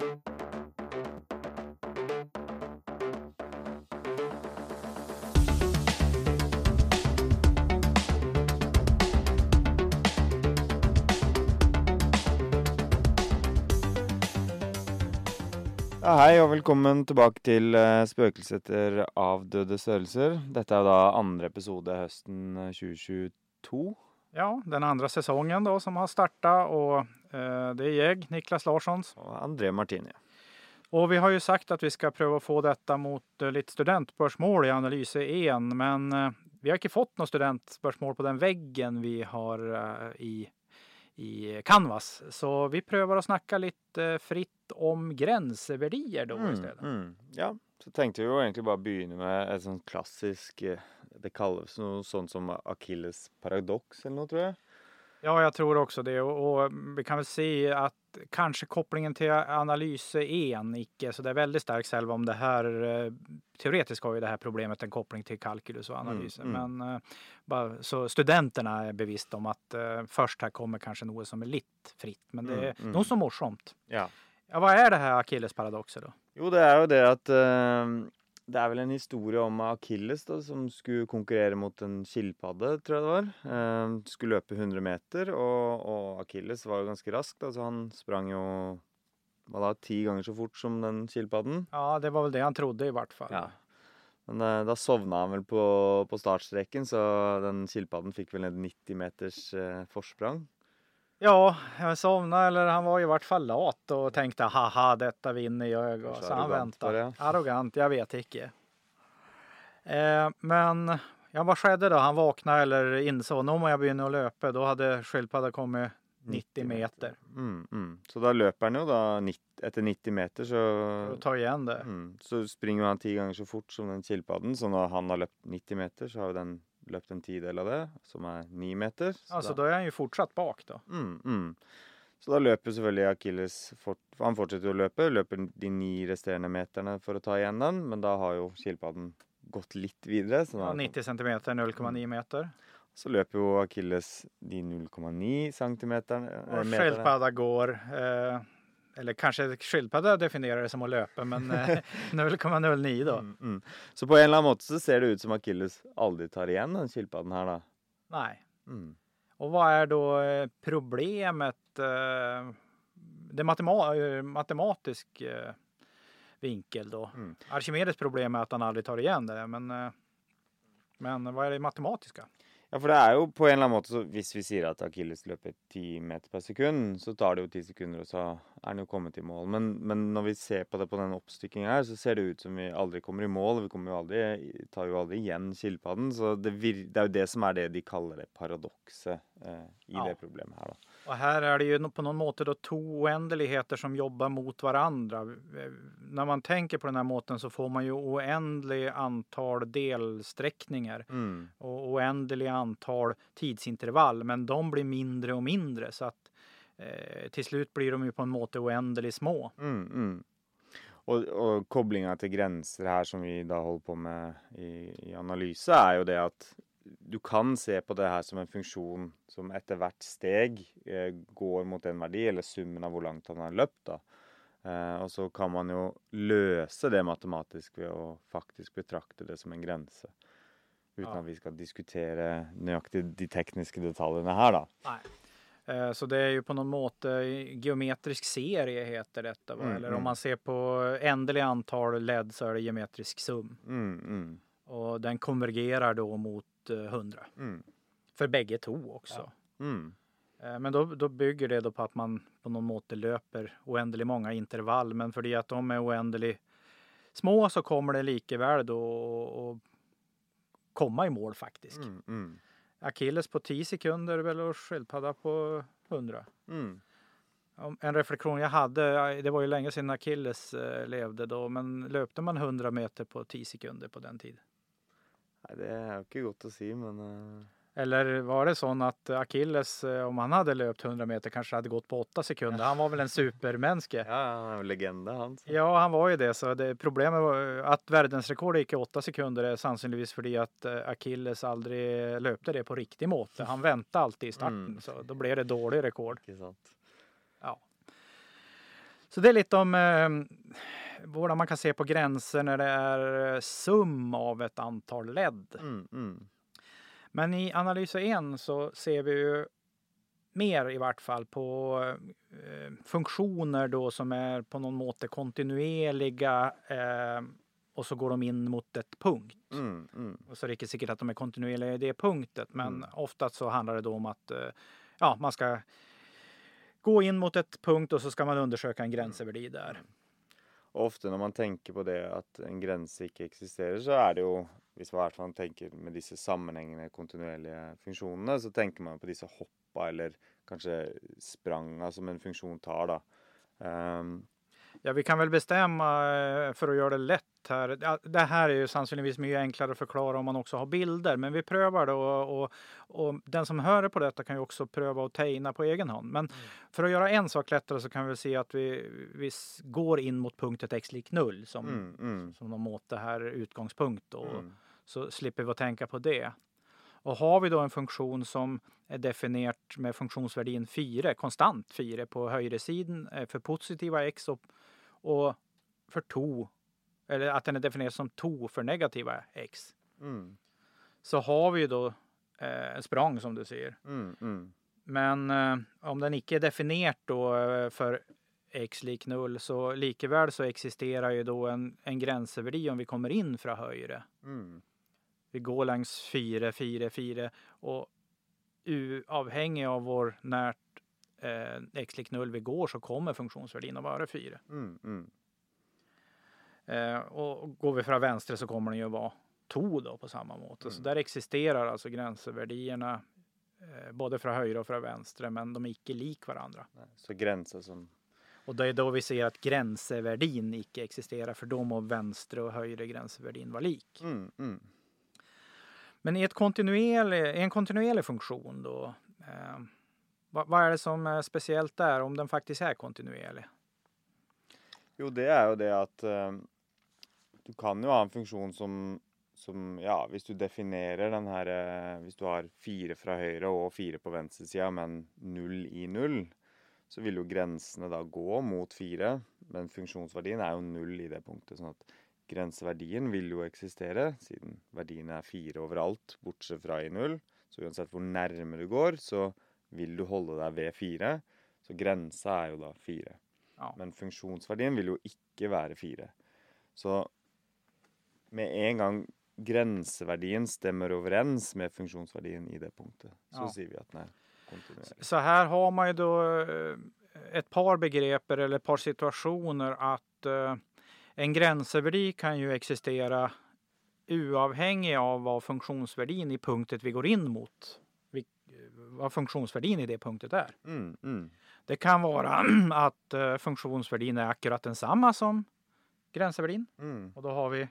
Ja, hei og velkommen tilbake til uh, eh, Spøkelser etter avdøde størrelser. Dette er da andre episode høsten 2022. Ja, den andra säsongen då som har startat och det är jag, Niklas Larssons. Og André Martini. Och vi har ju sagt att vi ska pröva få detta mot eh, lite studentspörsmål i analys 1, men eh, vi har inte fått något studentspörsmål på den väggen vi har eh, i, i Canvas. Så vi prövar att snacka lite eh, fritt om gränsvärdier då Mm, istället. mm. Ja, så tenkte vi jo egentlig bare begynne med et sånt klassisk eh, Det kalles noe sånt som Achilles paradox eller noe, tror jeg. Ja, jag tror också det. Och, och vi kan väl se att kanske kopplingen till analys är en icke så det är väldigt starkt själv om det här eh, teoretiskt har ju det här problemet en koppling till kalkylus och analyser. Mm, mm. Men eh, bara, så studenterna är bevisst om att eh, först här kommer kanske något som är lite fritt. Men det Mm, är mm. något som morsomt. Ja. Ja, vad är det här Achilles-paradoxer då? Jo, det er jo det at eh, Det er vel en historie om Achilles da, som skulle konkurrere mot en skilpadde, tror jeg det var. Eh, skulle løpe 100 meter, og, og Achilles var jo ganske rask, da, så han sprang jo hva da, ti ganger så fort som den skilpadden. Ja, det var väl det han trodde i vart fall. Ja. Men eh, da sovna han vel på, på startstreken, så den skilpadden fikk vel en 90 meters eh, forsprang. Ja, jag somnade eller han var i vart fall lat och tänkte haha detta vinner jag. Och så han väntade. Arrogant, jag vet inte. Eh, men ja, vad skedde då? Han vaknade eller insåg må jag att löpa. Då hade skilpaddan kommit 90 meter. Mm, mm. Så da løper han jo da 90, etter 90 meter, så Och ta igen det. Mm. Så springer han ti ganger så fort som den skilpadden, så når han har løpt 90 meter, så har den løpt en tidel av det, som er 9 meter. Så Alltså da, då är han ju fortsatt bak då. mm, mm. Så da løper selvfølgelig Achilles fort, Han fortsetter jo å løpe, løper de ni resterende meterne for å ta igjen den, men da har jo skilpadden gått litt videre. Så, Ja, da, 90 centimeter, 0,9 meter. så løper jo Achilles de 0,9 centimeterne. Och meterne. skilpadda går. Eh, eller kanske skilpadda definierar det som att löpa, men eh, 0,09 då. Mm, mm. Så på en eller annen måte så ser det ut som Achilles aldri tar igjen den skilpadden her, da. Nej. Mm. Och vad är då eh, problemet? eh, Det matema eh, matematisk eh, vinkel då. Mm. Archimedes problem är att han aldrig tar igen det. Men, eh, men vad är det matematiska? Ja, for det er jo på en eller annen måte så Hvis vi sier at Achilles løper 10 meter per sekund, så tar det jo 10 sekunder, og så er han jo kommet i mål. Men, men når vi ser på det på den oppstykkinga her, så ser det ut som vi aldri kommer i mål. Vi kommer jo aldri, tar jo aldri igjen skilpadden. Så det, det er jo det som er det de kaller det paradokset eh, i Ja. det problemet her, da. Och här är det ju på någon måte då två oändligheter som jobbar mot varandra. Eh, När man tänker på den här måten så får man ju oändlig antal delsträckningar Mm. och oändliga antal tidsintervall. Men de blir mindre och mindre så att eh, till slut blir de ju på en måte oändligt små. Mm, mm. Og, og koblinga til grenser her, som vi da holder på med i, i analyse, er jo det at du kan se på det her som en funksjon som etter hvert steg eh, går mot en verdi, eller summen av hvor langt han har løpt. da. Eh, og så kan man jo løse det matematisk ved å faktisk betrakte det som en grense. Uten Ja. at vi skal diskutere nøyaktig de tekniske detaljene her, da. Nej. Eh, Så det är ju på någon måte geometrisk serie heter detta. Va? Mm, Eller mm. om man ser på ändliga antal led så är det geometrisk sum. Mm, mm, Och den konvergerar då mot eh, 100. mm, För bägge två också. mm. Eh, Men då, då bygger det då på att man på någon måte löper oändligt många intervall. Men för det att de är oändligt små så kommer det likaväl då att komma i mål faktiskt. Mm, mm, Achilles på 10 sekunder väl och skilpadda på 100. mm. En reflektion jag hade, det var ju länge sedan Achilles eh, levde då, men löpte man 100 meter på 10 sekunder på den tiden? Det er jo ikke godt å si, men eh, Eller var det så att Achilles, eh, om han hade löpt 100 meter, kanske hade gått på 8 sekunder? Han var väl en supermänniska? Ja, han jo legende, han. Ja, han var ju det. Så det, problemet var att världsrekord gick i 8 sekunder är sannolikt för att eh, Achilles aldrig löpte det på riktig måte. Han väntade alltid i starten, Mm. så då blev det dålig rekord. Sant. Ja. Så det är lite om eh, vad man kan se på gränser när det är eh, sum av ett antal led. Mm, mm. Men i analys 1 så ser vi ju mer i vart fall på eh, funktioner då som är på någon måte kontinuerliga eh, och så går de in mot ett punkt. Mm, mm. Och så är det inte säkert att de är kontinuerliga i det punktet men Mm. oftast så handlar det då om att eh, ja, man ska gå in mot ett punkt och så ska man undersöka en gränsevärde där. Og ofte når man tenker på det at en grense ikke eksisterer, så er det jo Hvis man i hvert fall tenker med disse sammenhengende, kontinuerlige funksjonene, så tenker man på disse hoppa eller kanskje spranga som en funksjon tar, da. Um, ehm. Ja, vi kan väl bestämma eh, för att göra det lätt här. Ja, Det här är ju sannolikt mycket enklare att förklara om man också har bilder, men vi prövar då och, och, och den som hör på detta kan ju också pröva att teckna på egen hand. Men för att göra en sak lättare så kan vi se att vi, vi går in mot punktet x lik 0 som, mm, mm, som någon mått det här utgångspunkt och mm, så slipper vi att tänka på det. Och har vi då en funktion som är definierat med funktionsvärdin 4, konstant 4 på högersidan eh, för positiva x och, och för to, eller att den är definierad som to för negativa x, mm, så har vi ju då eh, en språng som du ser. mm, mm. Men eh, om den icke är definierat då eh, för x lik 0 så likeväl så existerar ju då en, en gränsevärde om vi kommer in från höger. mm. Vi går längs 4, 4, 4 och u, avhängig av vår närt eh, x lik 0 vi går så kommer funktionsvärdin att vara 4. Mm, mm. Eh, och går vi från vänster så kommer den ju vara 2 då på samma måte. Så Mm. där existerar alltså gränsvärdena eh, både från höger och från vänster men de är icke lik varandra. Nei, Så grenser som Och det är då vi ser att gränsvärdin icke existerar för då må vänstre och höger gränsvärdin vara lik. mm, mm. Men i, ett kontinuerlig, i en kontinuerlig funktion då, eh, vad, vad är det som är speciellt där om den faktiskt är kontinuerlig? Jo, det er jo det at eh, du kan jo ha en funksjon som, som Ja, hvis du definerer den her eh, Hvis du har fire fra høyre og fire på venstre side, men null i null, så vil jo grensene da gå mot fire. Men funksjonsverdien er jo null i det punktet. sånn at grenseverdien vil jo eksistere, siden verdien er fire overalt, bortsett fra i null. Så uansett hvor nærme du går, så vil du holde deg ved fire. Så grensa er jo da fire. Ja. Men funksjonsverdien vil jo ikke være fire. Så med en gang grenseverdien stemmer overens med funksjonsverdien i det punktet, så Ja. sier vi at den er kontinuerlig. Så här har man ju då eh, ett par begrepp eller ett par situationer att eh, en gränsvärde kan ju existera oavhängig av vad funktionsvärdin i punktet vi går in mot, vi- vad funktionsvärdin i det punktet är. Mm, mm, Det kan vara att eh, funktionsvärdin är akkurat densamma som gränsvärdin mm. och då har vi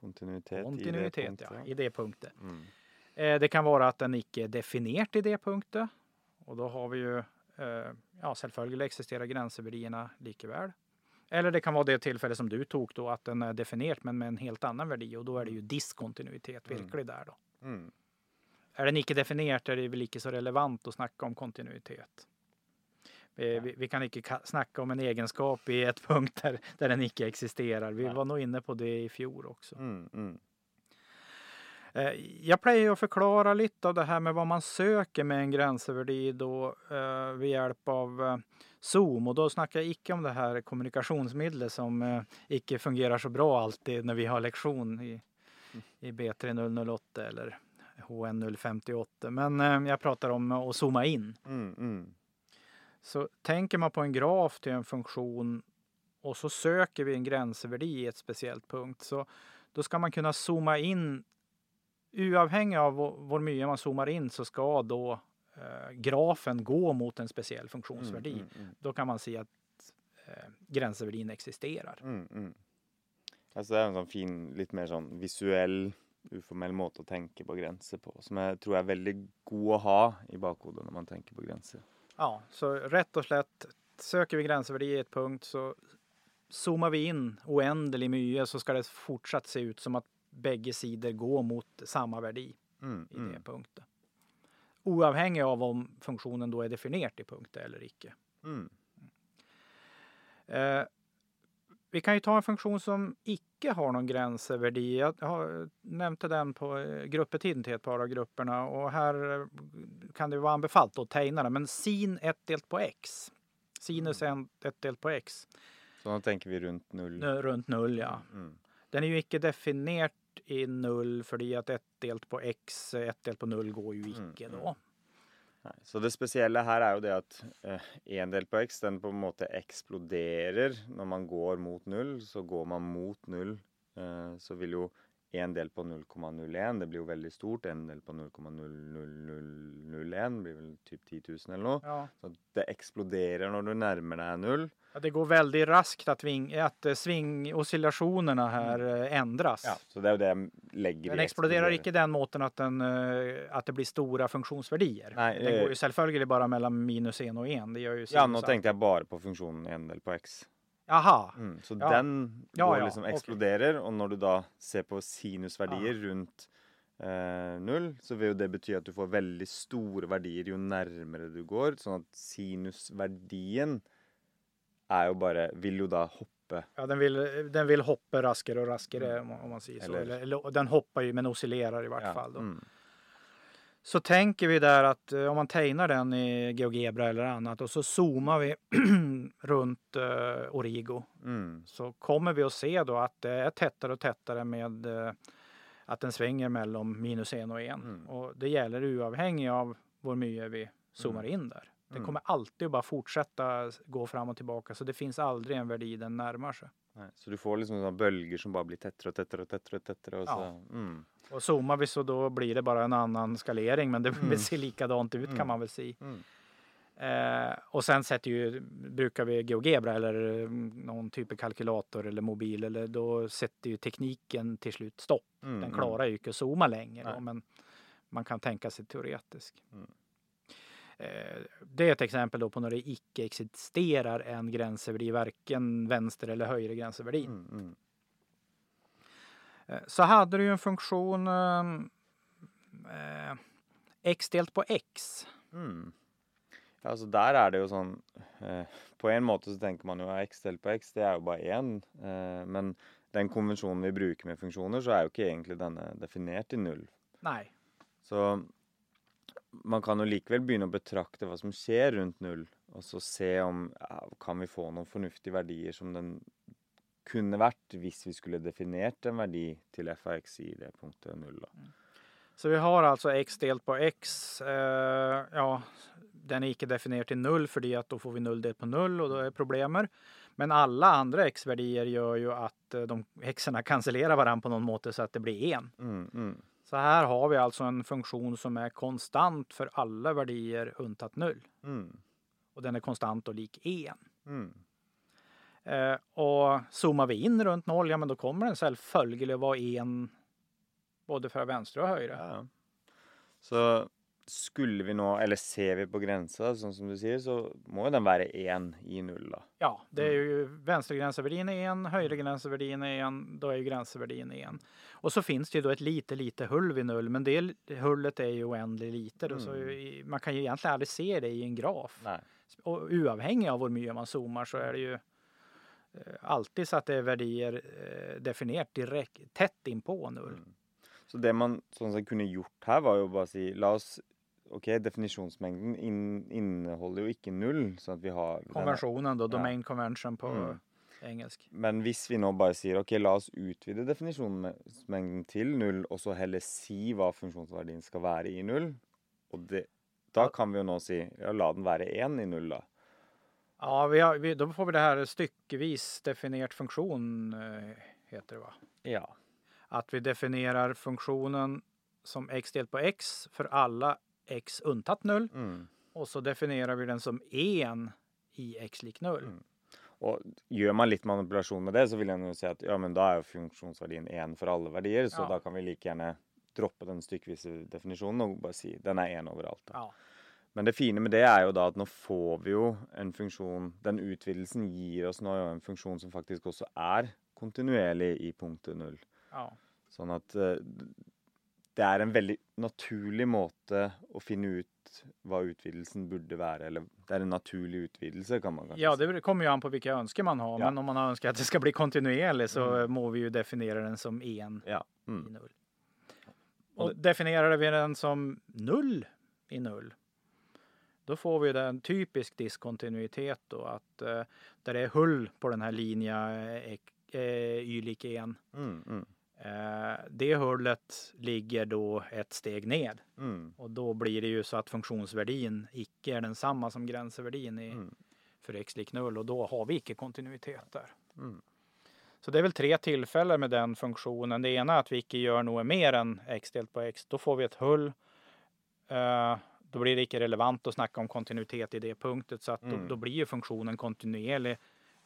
Kontinuitet, kontinuitet i det ja, punktet. i det punktet. Mm. Eh, Det kan vara att den icke är definierat i det punktet. Och då har vi ju, eh, ja självföljd existerar gränsvärdena likaväl. Eller det kan vara det tillfälle som du tog då att den är definierat men med en helt annan värde och då är det ju diskontinuitet Mm. virkelig där då. Mm. Är den icke definierat är det väl icke så relevant att snacka om kontinuitet. Vi, vi, vi kan ka- snacka om en egenskap i ett punkt där, där den icke existerar. Vi var nog inne på det i fjol också. Mm, mm. Eh, Jag plejer att förklara lite av det här med vad man söker med en gränsvärde då eh, vid hjälp av eh, Zoom och då snackar jag icke om det här kommunikationsmedlet som eh, icke fungerar så bra alltid när vi har lektion i, i B3008 eller HN058. Men eh, jag pratar om att zooma in. Mm, mm. Så tänker man på en graf till en funktion och så söker vi en gränsvärde i ett speciellt punkt så då ska man kunna zooma in oavhängigt av hur mycket man zoomar in så ska då eh, grafen gå mot en speciell funktionsvärde. Mm, mm, Då kan man se att eh, gränsvärdin existerar. mm, mm. Altså, det er en sånn fin, litt mer sånn visuell, uformell måte å tenke på grenser på, som jeg tror er veldig god å ha i bakhodet når man tenker på grenser. Ja, så rätt och slätt söker vi gränsvärde i ett punkt så zoomar vi in oändligt mycket så ska det fortsatt se ut som att bägge sidor går mot samma värde i Mm, i det mm, punkten. Oavhängig av om funktionen då är definierad i punkten eller icke. mm. Eh, vi kan ju ta en funktion som icke har någon gränsvärde. Jag har nämnde den på eh, gruppetiden till ett par av grupperna och här eh, kan det vara anbefallt att tegna den. Men sin 1 delt på x. Sinus 1 delt på x. Så då tänker vi runt null. Runt null ja. Mm. Den är ju icke definierat i null för att 1 delt på x, 1 delt på null går ju Mm, icke mm. då. Nei, Så det spesielle her er jo det at én eh, del på x den på en måte eksploderer. Når man går mot null, så går man mot null. eh, Så vil jo én del på 0,01, det blir jo veldig stort. En del på 0,00001 blir vel typ 10 000 eller noe. Ja. Så det eksploderer når du nærmer deg null. Ja, Det går väldigt raskt att, ving, att eh, svingoscillationerna här eh, ändras. Så det jo det jeg legger Den exploderar icke den måten att, den, eh, att det blir stora funktionsvärdier. Nej, den går ju självföljd bara mellan minus en och en. Det gör ju Ja, nå sinus- tenkte jeg bare på funksjonen en del på x. Jaha, Mm, så Ja. den går liksom eksploderer, og når du da ser på sinusverdier rundt eh, null, så vil jo det bety at du får veldig store verdier jo nærmere du går. Sånn at sinusverdien er jo bare Vil jo da hoppe. ja, den, vill, den vill hoppa raskare och raskare om, om man säger så. Eller- Eller, den hoppar ju men oscillerar i Ja, fall. Då. Mm. Så tänker vi där att eh, om man tegnar den i GeoGebra eller annat och så zoomar vi runt eh, Origo Mm. så kommer vi att se då att det är tättare och tättare med eh, att den svänger mellan minus en och en. Mm. Och det gäller oavhängigt av hur mycket vi zoomar in där. Det Mm. kommer alltid bara fortsätta gå fram och tillbaka så det finns aldrig en värde den närmar sig. Så du får liksom sånne bølger som bare blir tettere og tettere og tettere. og tettere, og så, Ja. mm. Och zoomar vi så då blir det bara en annan skalering men det Mm. ser likadant ut Mm. kan man väl säga. Mm. Eh, och sen sätter ju, brukar vi GeoGebra eller eh, någon typ av kalkylator eller mobil eller då sätter ju tekniken till slut stopp. Mm. Den mm. klarar ju inte att zooma längre då, men man kan tänka sig teoretiskt. Mm. Eh, det är ett exempel då på när det icke existerar en gränsvärde i varken vänster eller höger gränsvärde. Mm. Mm. Eh, Så hade du ju en funktion eh, x delt på x. Mm. Ja, altså der er det jo sånn eh, På en måte så tenker man jo ja, x delt på x, det er jo bare én. Eh, men den konvensjonen vi bruker med funksjoner, så er jo ikke egentlig denne definert i null. Nej, Så man kan jo likevel begynne å betrakte hva som skjer rundt null, og så se om ja, kan vi få noen fornuftige verdier som den kunne vært hvis vi skulle definert en verdi til f av x i det punktet null. Da. så vi har alltså x delt på x. Eh, ja, den är icke definierad till null för att då får vi null delt på null och då är problemet. Men alla andra x-värdier gör ju att eh, de xarna cancellerar varandra på någon måte så att det blir en. Mm, mm, Så här har vi alltså en funktion som är konstant för alla värdier untat null. mm, Och den är konstant och lik en. mm. Eh, och zoomar vi in runt noll, ja men då kommer den självföljd att vara en både för vänster och höger. Ja. Så skulle vi nå, eller ser vi på grensa, sånn som du sier, så må jo den være én i null, da. Ja, det är ju vänstergränsvärdin är en, högergränsvärdin är en, då är ju gränsvärdin en. Och så finns det ju då ett lite, lite hull vid null, men det hullet är ju oändligt litet. Så Mm. i- man kan ju egentligen aldrig se det i en graf. Nei. Och oavhängigt av hur mycket man zoomar så är det ju eh, alltid så att det är värdier eh, definierat direkt, tätt in på null. Mm. Så det man sånn sett kunne gjort her, var jo bare å si La oss OK, definisjonsmengden inn, inneholder jo ikke null, sånn at vi har domain convention på Mm. engelsk. Men hvis vi nå bare sier OK, la oss utvide definisjonsmengden til null, og så heller si hva funksjonsverdien skal være i null, og det, da kan vi jo nå si ja, la den være én i null, da. Ja, vi har, vi, då får vi det här styckevis definierat funktion eh, heter det va? Ja. Att vi definierar funktionen som x delt på x för alla x untat null Mm. och så definierar vi den som en i x lik null. Mm. Og gjør man litt manipulasjon med det, så vil en jo si at ja, men da er jo funksjonsverdien én for alle verdier, så Ja. da kan vi like gjerne droppe den stykkvise definisjonen og bare si den er én overalt. Da. Ja. Men det fine med det er jo da at nå får vi jo en funksjon Den utvidelsen gir oss jo en funksjon som faktisk også er kontinuerlig i punktet null. Ja. Sånn at eh, det er en veldig naturlig måte å finne ut hva utvidelsen burde være. Eller det er en naturlig utvidelse, kan man kanskje Ja, det kommer ju an på vilka önskar man har. Ja. Men om man önskar att det ska bli kontinuerligt så må vi ju definiera den som en Ja. i Mm. null. Och definierar vi den som null i null, då får vi den typisk diskontinuitet då att eh, där det är hull på den här linjen eh, eh, y lik 1. Mm, mm, det hullet ligger då ett steg ned mm, och då blir det ju så att funktionsvärdin icke är densamma som gränsvärdin i, Mm. för x lik null och då har vi icke kontinuitet där. mm. Så det är väl tre tillfällen med den funktionen. Det ena är att vi icke gör något mer än x delt på x. Då får vi ett hull. Eh, då blir det icke relevant att snacka om kontinuitet i det punktet. Så att då, Mm. då blir ju funktionen kontinuerlig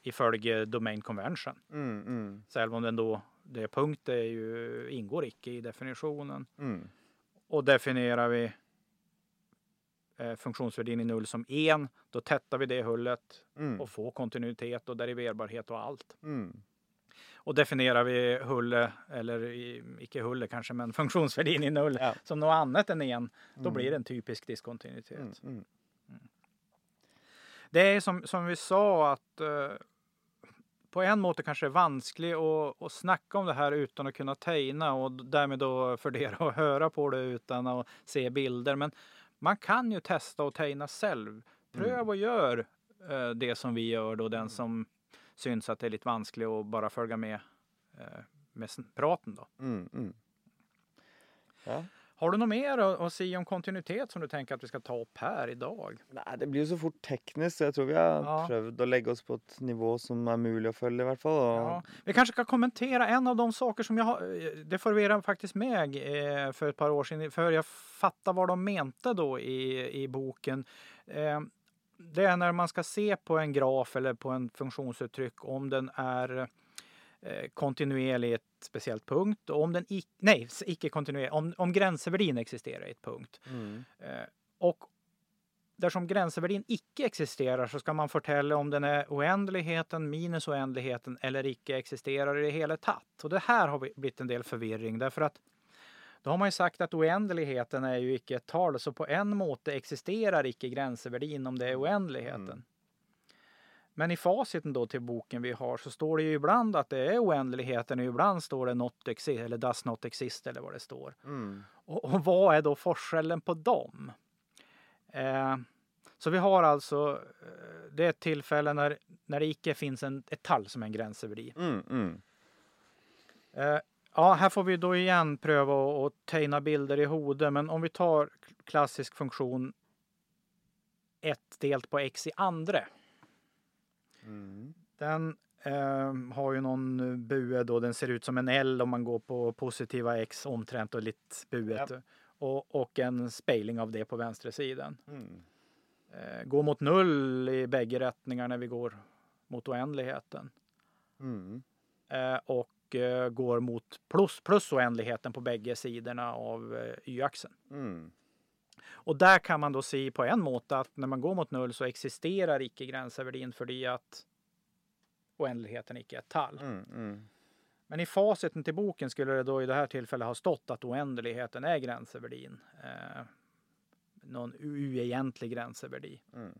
i följe domain convention. Mm, mm, Så även om den då, det punkt är ju, ingår icke i definitionen. mm. Och definierar vi eh, funktionsvärdin i null som en, då tättar vi det hullet Mm, och får kontinuitet och deriverbarhet och allt. mm. Och definierar vi hulle, eller i- icke hulle kanske, men funktionsvärdin i null Ja. som något annat än en, då Mm. blir det en typisk diskontinuitet. Mm, mm. Det är som, som vi sa att eh, på en måte kanske är vanskligt att, att snacka om det här utan att kunna tegna och därmed då fundera och höra på det utan att se bilder. Men man kan ju testa och tegna själv. Pröv Mm. och gör eh, det som vi gör då, den som syns att det är lite vanskligt att bara följa med eh, med praten då. Mm, mm. Ja. Har du något mer att, att säga om kontinuitet som du tänker att vi ska ta upp här idag? Nei, det blir jo så fort teknisk, så jeg tror vi har Ja. prøvd å legge oss på et nivå som er mulig å følge, i hvert fall. Ja, vi kanske ska kommentera en av de saker som jag har, eh, det förvirrade faktiskt mig eh, för ett par år sedan, för jag fattar vad de mente då i, i boken. Eh, Det är när man ska se på en graf eller på en funktionsuttryck om den är kontinuerlig i ett speciellt punkt och om den ic- nej, icke kontinuerlig, om, om gränsvärdin existerar i ett punkt. Mm. Eh, Och Dersom gränsvärdin icke existerar så ska man fortälla om den är oändligheten minus oändligheten eller icke existerar i det hela tatt. Och det här har vi- blivit en del förvirring därför att då har man ju sagt att oändligheten är ju icke ett tal så på en måte existerar icke gränsvärdin om det är oändligheten. Mm. Men i faciten då till boken vi har så står det ju ibland att det är oändligheten och ibland står det not exist eller does not exist eller vad det står. Mm. Och, och vad är då forskellen på dem? Eh, så vi har alltså, eh, det är ett tillfälle när, när det icke finns en, ett tall som en gränsöveri. Mm. Mm. Eh, ja, här får vi då igen pröva att- tegna bilder i hodet, men om vi tar klassisk funktion 1 delt på x i andre. Mm. Den eh, har ju någon bue då, den ser ut som en L om man går på positiva x omtränt och lite buet. Och, och en spegling av det på vänstra sidan. Mm. Eh, går mot null i bägge rättningar när vi går mot oändligheten. Mm. Eh, och eh, går mot plus, plus oändligheten på bägge sidorna av eh, y-axeln. Mm. Och där kan man då se på en måte att när man går mot null så existerar icke gränsvärdin för det att oändligheten icke är ett tall. Mm. Mm. Men i faciten till boken skulle det då i det här tillfället ha stått att oändligheten är gränsvärdin. Eh, någon oegentlig gränsvärdi. Mm.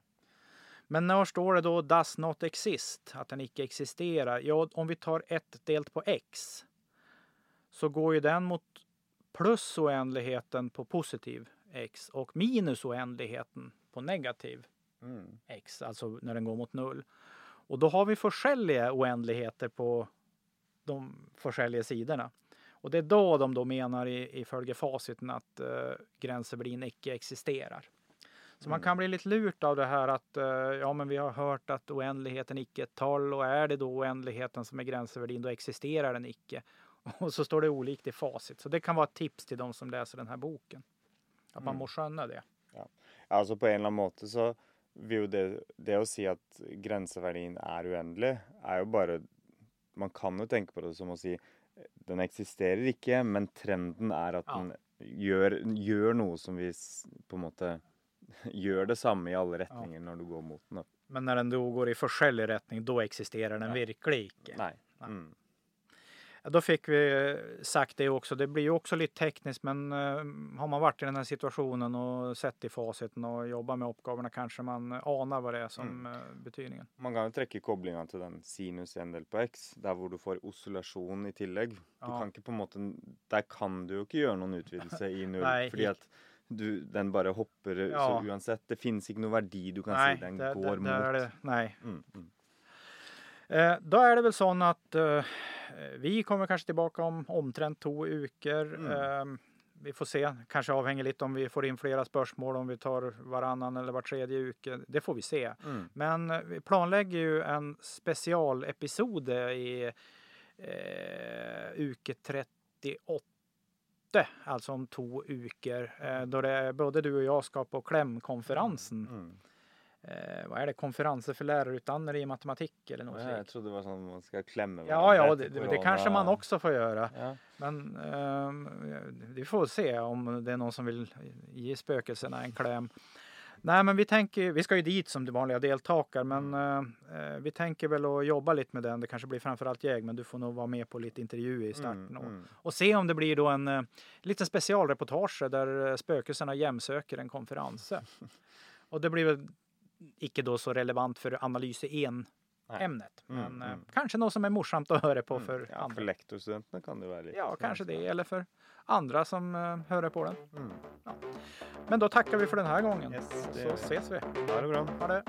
Men när står det då does not exist, att den icke existerar? Ja, om vi tar ett delt på x så går ju den mot plus oändligheten på positiv x och minus oändligheten på negativ Mm. x, alltså när den går mot null. Och då har vi forskjelliga oändligheter på de forskjelliga sidorna. Och det är då de då menar i, i följefaciten att uh, gränsvärdin icke existerar. Så man Mm. kan bli lite lurt av det här att eh, ja, men vi har hört att oändligheten icke är ett tal och är det då oändligheten som är gränsvärdin då existerar den icke. Och så står det olikt i facit. Så det kan vara ett tips till de som läser den här boken. Att man Mm. må skönna det. Ja, altså på en eller annen måte så vil jo det, det å si at grenseverdien er uendelig, er jo bare Man kan jo tenke på det som å si eh, den eksisterer ikke, men trenden er at Ja. den gjør, gjør noe som vi på en måte gjør det samme i alle retninger når du går mot den. da. Men när den då går i forskjellig riktning, då existerar den Ja. verkligen icke. Nei. Nei. Mm. Då fick vi sagt det också. Det blir ju också lite tekniskt, men eh, har man varit i den här situationen och sett i faciten och jobbat med uppgifterna kanske man anar vad det är som Mm. eh, betydningen. Man kan jo trekke koblinga til den sinus 1 del på x, hvor du får oscillasjon i tillegg. Du Ja. kan ikke på en måte Der kan du jo ikke gjøre noen utvidelse i null, Nei, fordi ikke. at du, den bare hopper Ja. så uansett. Det finnes ikke noe verdi du kan Nej, si den det, går det, mot. det, nej. Mm, mm. Eh, då är det väl så att eh, vi kommer kanske tillbaka om omtrent två uker. Mm. Eh, vi får se, kanske avhänger lite om vi får in flera spörsmål, om vi tar varannan eller var tredje uke. Det får vi se. Mm. Men eh, vi planlägger ju en specialepisode i eh, uke 38. Alltså om två uker. Eh, då det både du och jag ska på klämkonferensen. Mm. Eh, vad är det? Konferenser för lärarutdannare i matematik eller något sånt. trodde det var sånn man skal klemme Ja, ja, det, det, det kanske man också får göra. Ja. Men ehm, vi får se om det är någon som vill ge spökelserna en kläm. Nej, men vi tänker, vi ska ju dit som de vanliga deltagare, men eh, vi tänker väl att jobba lite med den. Det kanske blir framförallt jag, men du får nog vara med på lite intervju i starten Mm, och, mm. och se om det blir då en eh, liten specialreportage där eh, spökelserna jämsöker en konferens. och det blir väl icke då så relevant för analys i en Nej. ämnet, men Mm, eh, mm. kanske något som är morsamt att höra på Mm. för ja, andra. for lektorstudentene kan det jo være litt Ja, kanske det. Eller för andra som uh, hör på den. Mm. Men då tackar vi för den här gången. Yes, Så ses vi. Ha det bra. Ha det.